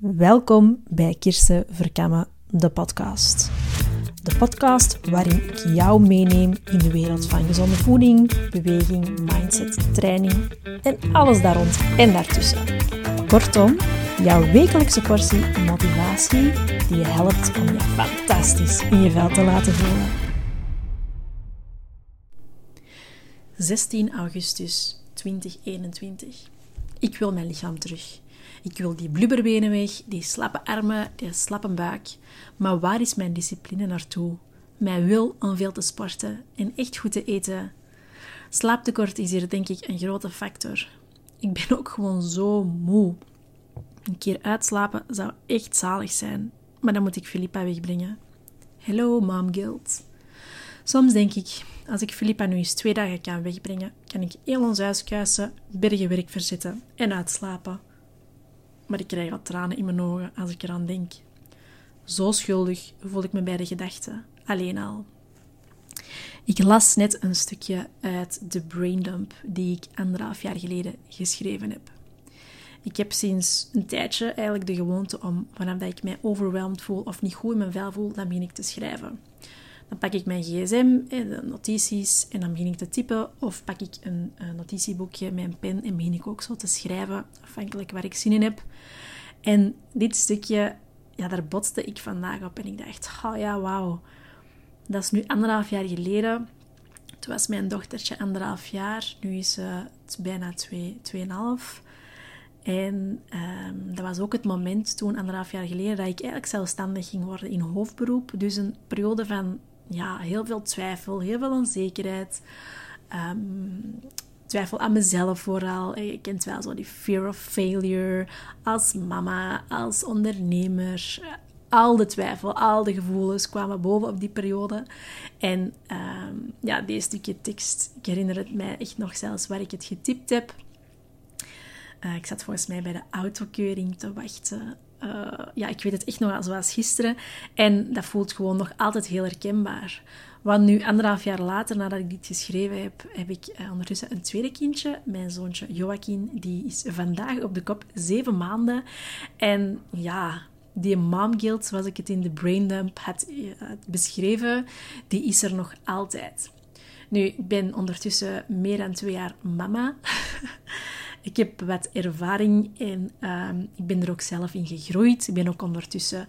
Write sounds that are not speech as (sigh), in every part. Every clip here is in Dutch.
Welkom bij Kirsten Verkammen, de podcast. De podcast waarin ik jou meeneem in de wereld van gezonde voeding, beweging, mindset, training en alles daar rond en daartussen. Kortom, jouw wekelijkse portie motivatie die je helpt om je fantastisch in je vel te laten voelen. 16 augustus 2021. Ik wil mijn lichaam terug. Ik wil die blubberbenen weg, die slappe armen, die slappe buik. Maar waar is mijn discipline naartoe? Mijn wil om veel te sporten en echt goed te eten. Slaaptekort is hier denk ik een grote factor. Ik ben ook gewoon zo moe. Een keer uitslapen zou echt zalig zijn, maar dan moet ik Filippa wegbrengen. Hello, mom guilt. Soms denk ik, als ik Filippa nu eens twee dagen kan wegbrengen, kan ik heel ons huis kuisen, bergen werk verzetten en uitslapen. Maar ik krijg al tranen in mijn ogen als ik eraan denk. Zo schuldig voel ik me bij de gedachte, alleen al. Ik las net een stukje uit de braindump die ik anderhalf jaar geleden geschreven heb. Ik heb sinds een tijdje eigenlijk de gewoonte om, vanaf dat ik mij overweldigd voel of niet goed in mijn vel voel, dan begin ik te schrijven. Dan pak ik mijn gsm, de notities, en dan begin ik te typen. Of pak ik een, een notitieboekje, mijn pen, en begin ik ook zo te schrijven, afhankelijk waar ik zin in heb. En dit stukje, ja, daar botste ik vandaag op. En ik dacht, oh ja, wauw. Dat is nu anderhalf jaar geleden. Toen was mijn dochtertje anderhalf jaar. Nu is ze bijna twee, tweeënhalf. En um, dat was ook het moment toen, anderhalf jaar geleden, dat ik eigenlijk zelfstandig ging worden in hoofdberoep. Dus een periode van ja, heel veel twijfel, heel veel onzekerheid. Um, twijfel aan mezelf vooral. Je kent wel zo die fear of failure als mama, als ondernemer. Al de twijfel, al de gevoelens kwamen boven op die periode. En um, ja, deze stukje tekst, ik herinner het mij echt nog zelfs waar ik het getypt heb. Uh, ik zat volgens mij bij de autokeuring te wachten. Uh, ja, ik weet het echt nog zoals gisteren. En dat voelt gewoon nog altijd heel herkenbaar. Want nu, anderhalf jaar later, nadat ik dit geschreven heb, heb ik uh, ondertussen een tweede kindje. Mijn zoontje Joaquin, die is vandaag op de kop zeven maanden. En ja, die mom guilt, zoals ik het in de braindump had, had beschreven, die is er nog altijd. Nu, ik ben ondertussen meer dan twee jaar mama. (laughs) Ik heb wat ervaring en uh, ik ben er ook zelf in gegroeid. Ik ben ook ondertussen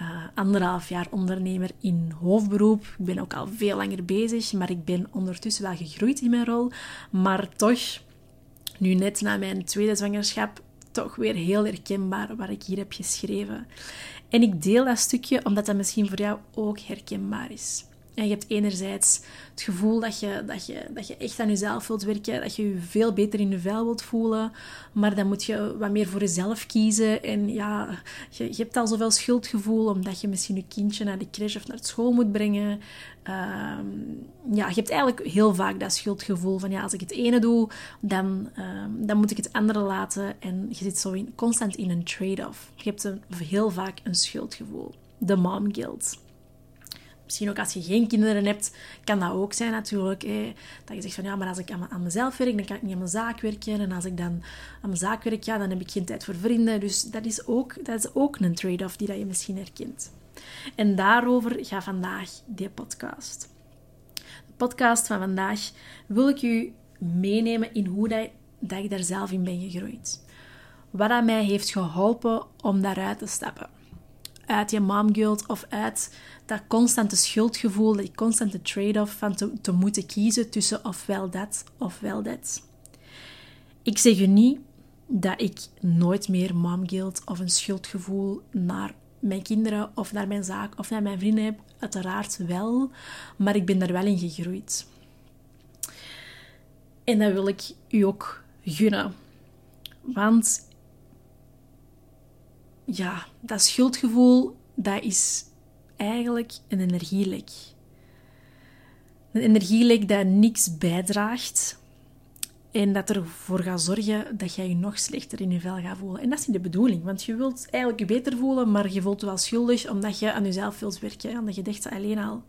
uh, anderhalf jaar ondernemer in hoofdberoep. Ik ben ook al veel langer bezig, maar ik ben ondertussen wel gegroeid in mijn rol. Maar toch, nu net na mijn tweede zwangerschap, toch weer heel herkenbaar wat ik hier heb geschreven. En ik deel dat stukje omdat dat misschien voor jou ook herkenbaar is. En je hebt enerzijds het gevoel dat je, dat, je, dat je echt aan jezelf wilt werken, dat je je veel beter in je vel wilt voelen, maar dan moet je wat meer voor jezelf kiezen. En ja, je, je hebt al zoveel schuldgevoel omdat je misschien je kindje naar de crash of naar school moet brengen. Ehm, ja, je hebt eigenlijk heel vaak dat schuldgevoel van ja, als ik het ene doe, dan, ehm, dan moet ik het andere laten. En je zit zo in, constant in een trade-off. Je hebt heel vaak een schuldgevoel. De mom guilt. Misschien ook als je geen kinderen hebt, kan dat ook zijn natuurlijk. Dat je zegt van ja, maar als ik aan, aan, mezelf werk, dan kan ik niet aan mijn zaak werken. En als ik dan aan mijn zaak werk, ja, dan heb ik geen tijd voor vrienden. Dus dat is ook, dat is ook een trade-off die dat je misschien herkent. En daarover gaat vandaag die podcast. De podcast van vandaag wil ik u meenemen in hoe dat, dat ik daar zelf in ben gegroeid. Wat dat mij heeft geholpen om daaruit te stappen uit je momguilt of uit dat constante schuldgevoel, die constante trade-off van te, te moeten kiezen tussen ofwel dat ofwel dat. Ik zeg u niet dat ik nooit meer momguilt of een schuldgevoel naar mijn kinderen of naar mijn zaak of naar mijn vrienden heb. Uiteraard wel, maar ik ben daar wel in gegroeid. En dat wil ik u ook gunnen. Want ja, dat schuldgevoel, dat is eigenlijk een energielek. Een energielek dat niks bijdraagt en dat ervoor gaat zorgen dat jij je nog slechter in je vel gaat voelen. En dat is niet de bedoeling, want je wilt eigenlijk je beter voelen, maar je voelt je wel schuldig omdat je aan jezelf wilt werken. Aan de gedachte alleen al.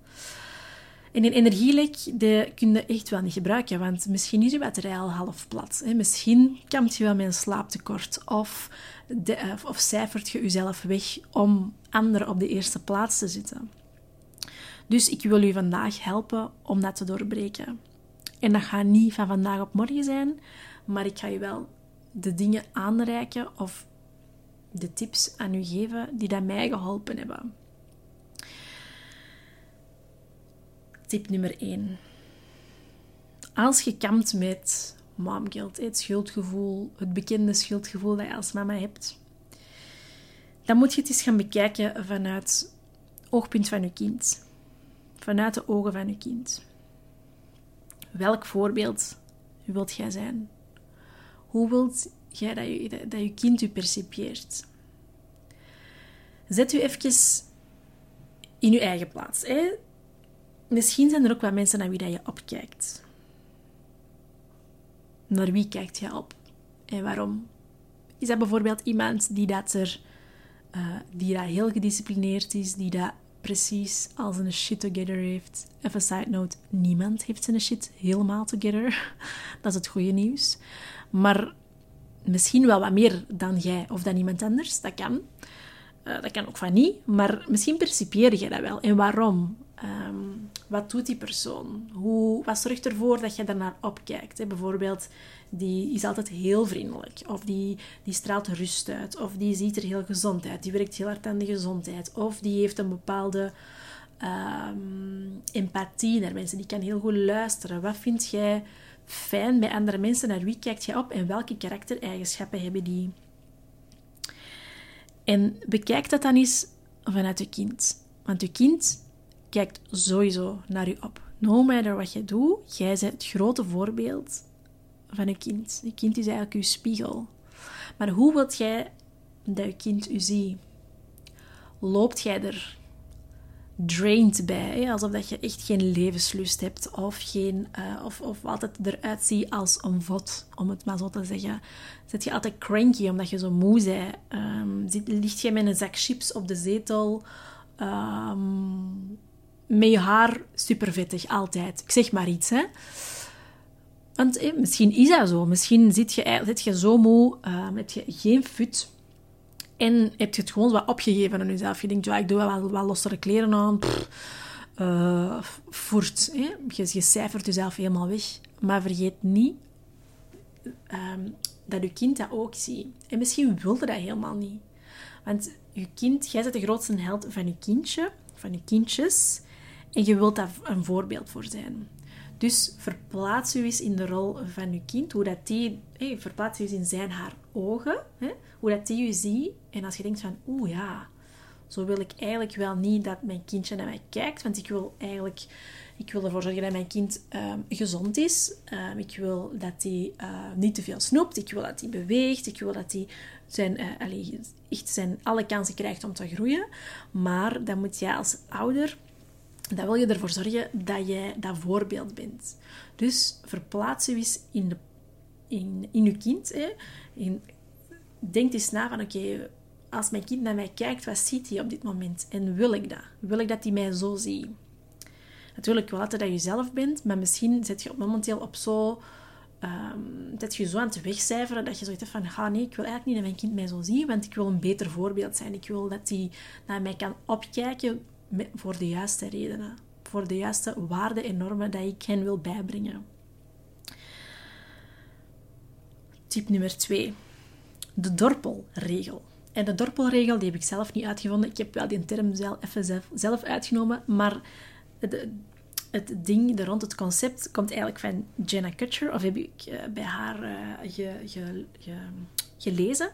En een energielek kun je echt wel niet gebruiken, want misschien is je batterij al half plat. Hè. Misschien kampt je wel met een slaaptekort of, de, of cijfert je jezelf weg om anderen op de eerste plaats te zitten. Dus ik wil u vandaag helpen om dat te doorbreken. En dat gaat niet van vandaag op morgen zijn, maar ik ga je wel de dingen aanreiken of de tips aan u geven die dat mij geholpen hebben. Tip nummer 1. Als je kampt met momguilt, het schuldgevoel, het bekende schuldgevoel dat je als mama hebt, dan moet je het eens gaan bekijken vanuit het oogpunt van je kind. Vanuit de ogen van je kind. Welk voorbeeld wilt jij zijn? Hoe wilt jij dat je, dat je kind u percipieert? Zet u even in uw eigen plaats. Hè? Misschien zijn er ook wel mensen naar wie dat je opkijkt. Naar wie kijkt je op? En waarom? Is dat bijvoorbeeld iemand die dat er uh, die dat heel gedisciplineerd is, die dat precies als een shit together heeft. Even side note, niemand heeft zijn shit helemaal together. (laughs) dat is het goede nieuws. Maar misschien wel wat meer dan jij of dan iemand anders, dat kan. Uh, dat kan ook van niet, maar misschien percipieer je dat wel. En waarom? Um, wat doet die persoon? Hoe, wat zorgt ervoor dat je daarnaar opkijkt? Bijvoorbeeld, die is altijd heel vriendelijk. Of die, die straalt rust uit. Of die ziet er heel gezond uit. Die werkt heel hard aan de gezondheid. Of die heeft een bepaalde um, empathie naar mensen. Die kan heel goed luisteren. Wat vind jij fijn bij andere mensen? Naar wie kijkt je op? En welke karaktereigenschappen hebben die? En bekijk dat dan eens vanuit je kind. Want je kind kijkt sowieso naar je op. No matter wat je doet, jij bent het grote voorbeeld van je kind. Je kind is eigenlijk je spiegel. Maar hoe wilt jij dat je kind u ziet? Loopt jij er drained bij, alsof dat je echt geen levenslust hebt of, geen, uh, of, of altijd eruit ziet als een vod, om het maar zo te zeggen. Zit je altijd cranky omdat je zo moe bent? Um, zit, ligt je met een zak chips op de zetel? Um, met je haar super vettig, altijd. Ik zeg maar iets, hè. Want eh, misschien is dat zo. Misschien zit je, zit je zo moe, uh, heb je geen fut. En heb je het gewoon wat opgegeven aan jezelf. Je denkt, ja, ik doe wel wat lossere kleren aan. uh, voert. Hè? Je, je cijfert jezelf helemaal weg. Maar vergeet niet um, dat je kind dat ook ziet. En misschien wilde dat helemaal niet. Want je kind, jij bent de grootste held van je kindje, van je kindjes. En je wilt daar een voorbeeld voor zijn. Dus verplaats je eens in de rol van je kind, hoe dat die, verplaats je eens in zijn haar ogen, hè, hoe dat die je ziet. En als je denkt van, oeh ja, zo wil ik eigenlijk wel niet dat mijn kindje naar mij kijkt, want ik wil eigenlijk, ik wil ervoor zorgen dat mijn kind um, gezond is. Um, ik wil dat hij uh, niet te veel snoept, ik wil dat hij beweegt, ik wil dat hij zijn, uh, zijn alle kansen krijgt om te groeien. Maar dan moet jij als ouder dan wil je ervoor zorgen dat jij dat voorbeeld bent. Dus verplaats je eens in, de, in, in je kind. Hè. Denk eens na van, oké, als mijn kind naar mij kijkt, wat ziet hij op dit moment? En wil ik dat? Wil ik dat hij mij zo ziet? Natuurlijk wel altijd dat je zelf bent, maar misschien zit je op momenteel op zo... Um, dat je zo aan het wegcijferen dat je zoiets van, ga nee, ik wil eigenlijk niet dat mijn kind mij zo ziet, want ik wil een beter voorbeeld zijn. Ik wil dat hij naar mij kan opkijken voor de juiste redenen. Voor de juiste waarden en normen dat ik hen wil bijbrengen. Tip nummer 2. De dorpelregel. En de dorpelregel die heb ik zelf niet uitgevonden. Ik heb wel die term zelf, even zelf, uitgenomen. Maar het, het ding rond het concept komt eigenlijk van Jenna Kutcher. Of heb ik eh, bij haar ge, gelezen.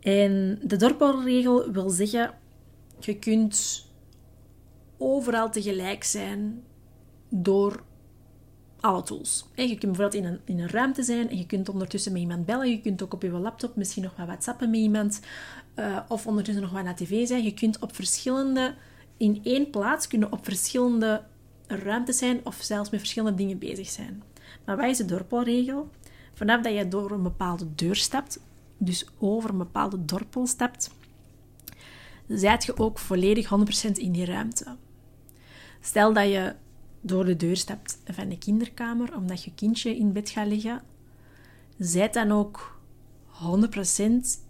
En de dorpelregel wil zeggen je kunt overal tegelijk zijn door alle tools. Je kunt bijvoorbeeld in een, in een ruimte zijn en je kunt ondertussen met iemand bellen. Je kunt ook op je laptop misschien nog wat whatsappen met iemand. Uh, of ondertussen nog wat naar tv zijn. Je kunt op verschillende... In één plaats kunnen op verschillende ruimtes zijn of zelfs met verschillende dingen bezig zijn. Maar wat is de dorpelregel? Vanaf dat je door een bepaalde deur stapt, dus over een bepaalde dorpel stapt, zijt je ook volledig 100% in die ruimte. Stel dat je door de deur stapt van de kinderkamer omdat je kindje in bed gaat liggen. Zijt dan ook 100%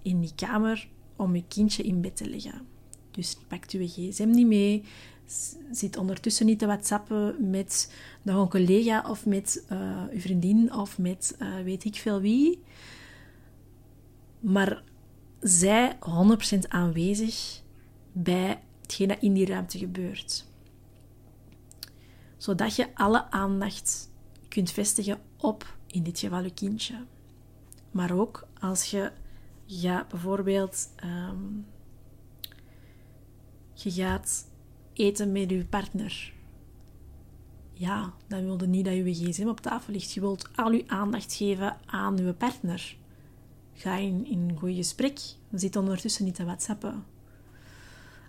in die kamer om je kindje in bed te leggen. Dus pakt je gsm niet mee, zit ondertussen niet te whatsappen met een collega of met uw vriendin of met uh, weet ik veel wie. Maar zij 100% aanwezig bij hetgeen dat in die ruimte gebeurt. Zodat je alle aandacht kunt vestigen op, in dit geval je kindje. Maar ook als je ja, bijvoorbeeld um, je gaat eten met je partner. Ja, dan wil je niet dat je gsm op tafel ligt. Je wilt al je aandacht geven aan je partner. Ga in, in een goed gesprek. Zit ondertussen niet te whatsappen.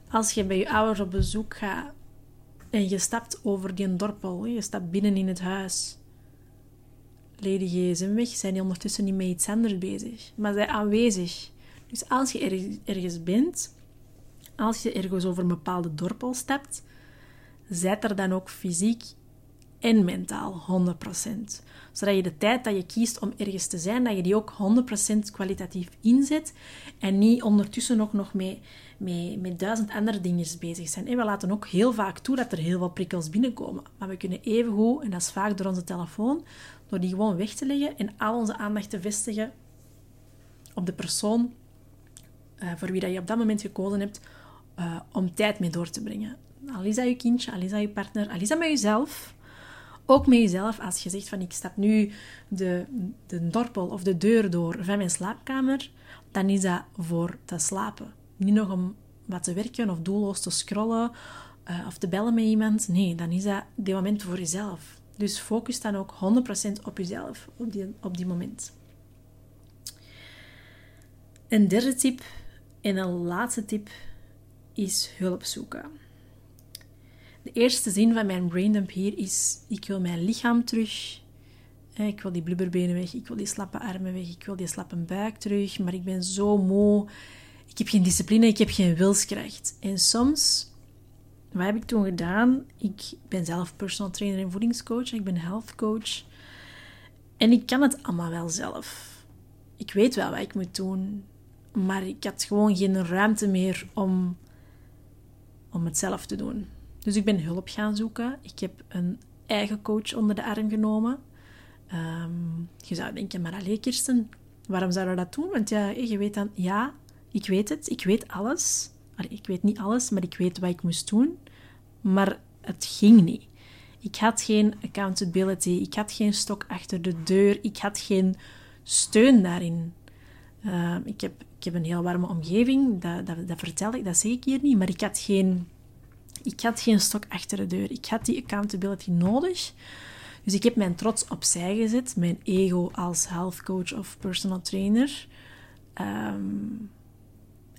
Als je bij je ouders op bezoek gaat en je stapt over die dorpel, je stapt binnen in het huis. Leer je gsm weg, zijn die ondertussen niet met iets anders bezig, maar zijn aanwezig. Dus als je ergens bent, als je ergens over een bepaalde dorpel stapt, zijt er dan ook fysiek en mentaal 100%. Zodat je de tijd dat je kiest om ergens te zijn, dat je die ook 100% kwalitatief inzet en niet ondertussen ook nog met, met, duizend andere dingen bezig zijn. En we laten ook heel vaak toe dat er heel veel prikkels binnenkomen. Maar we kunnen even en dat is vaak door onze telefoon, door die gewoon weg te leggen en al onze aandacht te vestigen op de persoon uh, voor wie dat je op dat moment gekozen hebt uh, om tijd mee door te brengen. Al is dat je kindje, al is dat je partner, al is dat met jezelf. Ook met jezelf, als je zegt van ik stap nu de, de dorpel of de deur door van mijn slaapkamer, dan is dat voor te slapen. Niet nog om wat te werken of doelloos te scrollen uh, of te bellen met iemand. Nee, dan is dat die moment voor jezelf. Dus focus dan ook 100% op jezelf op die, op die moment. Een derde tip en een laatste tip is hulp zoeken. De eerste zin van mijn braindump hier is: ik wil mijn lichaam terug. Ik wil die blubberbenen weg, ik wil die slappe armen weg, ik wil die slappe buik terug, maar ik ben zo moe. Ik heb geen discipline, ik heb geen wilskracht. En soms, wat heb ik toen gedaan? Ik ben zelf personal trainer en voedingscoach, ik ben health coach. En ik kan het allemaal wel zelf. Ik weet wel wat ik moet doen, maar ik had gewoon geen ruimte meer om om het zelf te doen. Dus ik ben hulp gaan zoeken. Ik heb een eigen coach onder de arm genomen. Ehm, je zou denken, maar alleen Kirsten, waarom zouden we dat doen? Want ja, je weet dan, ja, ik weet het, ik weet alles. ik weet niet alles, maar ik weet wat ik moest doen. Maar het ging niet. Ik had geen accountability, ik had geen stok achter de deur, ik had geen steun daarin. Ehm, ik heb ik heb een heel warme omgeving, dat, dat, dat vertel ik, dat zeg ik hier niet, maar ik had, geen, ik had geen stok achter de deur. Ik had die accountability nodig. Dus ik heb mijn trots opzij gezet, mijn ego als health coach of personal trainer. Ehm,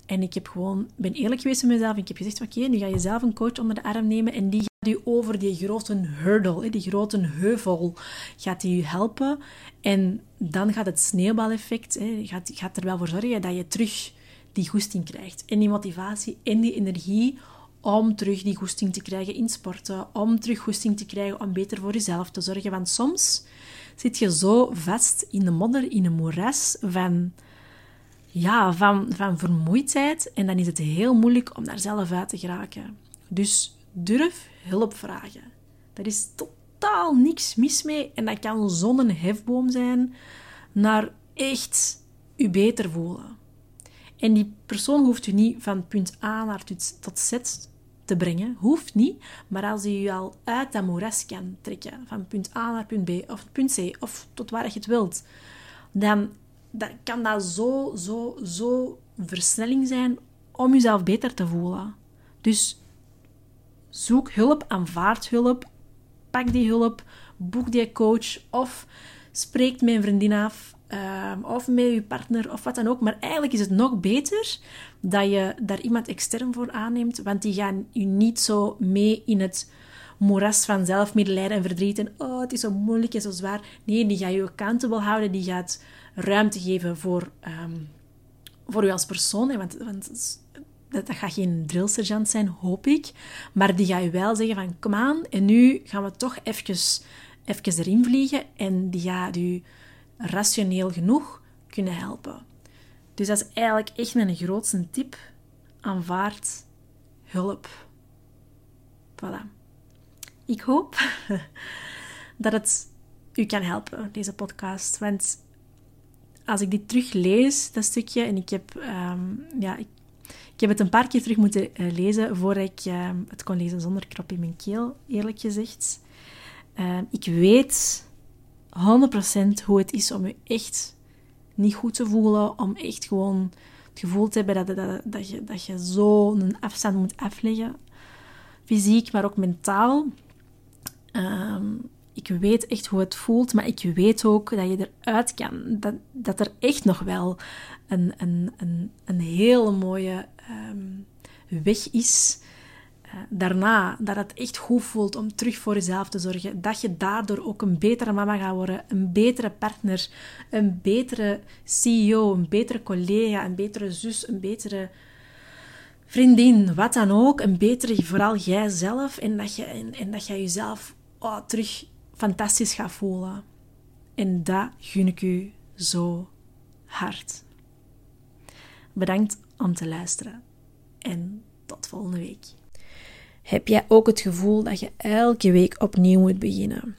en ik heb gewoon, ben eerlijk geweest met mezelf. Ik heb gezegd, oké, nu ga je zelf een coach onder de arm nemen en die gaat u over die grote hurdle, die grote heuvel, gaat die u helpen. En dan gaat het sneeuwbaleffect, gaat er wel voor zorgen dat je terug die goesting krijgt. En die motivatie en die energie om terug die goesting te krijgen in sporten, om terug goesting te krijgen om beter voor jezelf te zorgen. Want soms zit je zo vast in de modder, in een moeras van ja, van, van vermoeidheid. En dan is het heel moeilijk om daar zelf uit te geraken. Dus durf hulp vragen. Daar is totaal niks mis mee. En dat kan zo'n hefboom zijn naar echt u beter voelen. En die persoon hoeft u niet van punt A naar tot Z te brengen. Hoeft niet. Maar als hij u al uit dat moeras kan trekken, van punt A naar punt B of punt C, of tot waar je het wilt, dan kan dat zo, zo, zo versnelling zijn om jezelf beter te voelen. Dus zoek hulp, aanvaard hulp, pak die hulp, boek die coach of spreek met een vriendin af ehm, of met je partner of wat dan ook. Maar eigenlijk is het nog beter dat je daar iemand extern voor aanneemt, want die gaan je niet zo mee in het moeras van zelfmedelijden en verdriet en oh, het is zo moeilijk en zo zwaar. Nee, die gaat je accountable houden, die gaat ruimte geven voor, um, voor u als persoon. Want, want dat, gaat geen drillsergeant zijn, hoop ik. Maar die gaat je wel zeggen van, kom aan, en nu gaan we toch even, even erin vliegen. En die gaat u rationeel genoeg kunnen helpen. Dus dat is eigenlijk echt mijn grootste tip. Aanvaard hulp. Voilà. Ik hoop (laughs) dat het u kan helpen, deze podcast. Want als ik dit teruglees, dat stukje, en ik heb, ehm, ja, ik, heb het een paar keer terug moeten eh, lezen voordat ik ehm, het kon lezen zonder krop in mijn keel, eerlijk gezegd. Ehm, ik weet 100% hoe het is om je echt niet goed te voelen, om echt gewoon het gevoel te hebben dat, dat, dat je, dat je zo een afstand moet afleggen. Fysiek, maar ook mentaal. Um, ik weet echt hoe het voelt, maar ik weet ook dat je eruit kan. Dat, dat er echt nog wel een, een, een, een hele mooie um, weg is. Daarna, dat het echt goed voelt om terug voor jezelf te zorgen. Dat je daardoor ook een betere mama gaat worden, een betere partner, een betere CEO, een betere collega, een betere zus, een betere vriendin, wat dan ook. Een betere, vooral jijzelf. En dat je, en, dat je jezelf oh, terug fantastisch gaat voelen. En dat gun ik u zo hard. Bedankt om te luisteren en tot volgende week. Heb jij ook het gevoel dat je elke week opnieuw moet beginnen?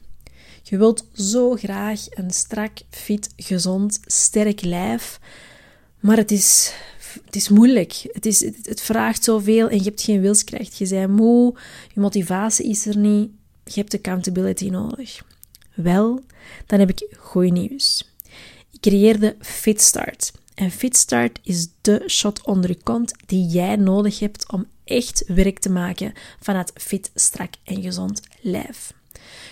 Je wilt zo graag een strak, fit, gezond, sterk lijf, maar het is, het is moeilijk. Het, is, het vraagt zoveel en je hebt geen wilskracht. Je bent moe, je motivatie is er niet je hebt accountability nodig. Wel, dan heb ik goed nieuws. Ik creëerde FitStart. En FitStart is de shot onder je kont die jij nodig hebt om echt werk te maken van het fit, strak en gezond lijf.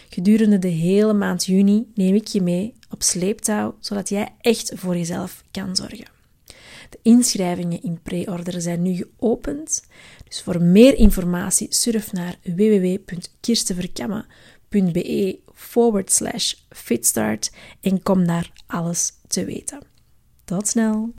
Gedurende de hele maand juni neem ik je mee op sleeptouw, zodat jij echt voor jezelf kan zorgen. De inschrijvingen in pre-order zijn nu geopend. Dus voor meer informatie surf naar www.kirstenverkamme.be forward slash fitstart en kom daar alles te weten. Tot snel!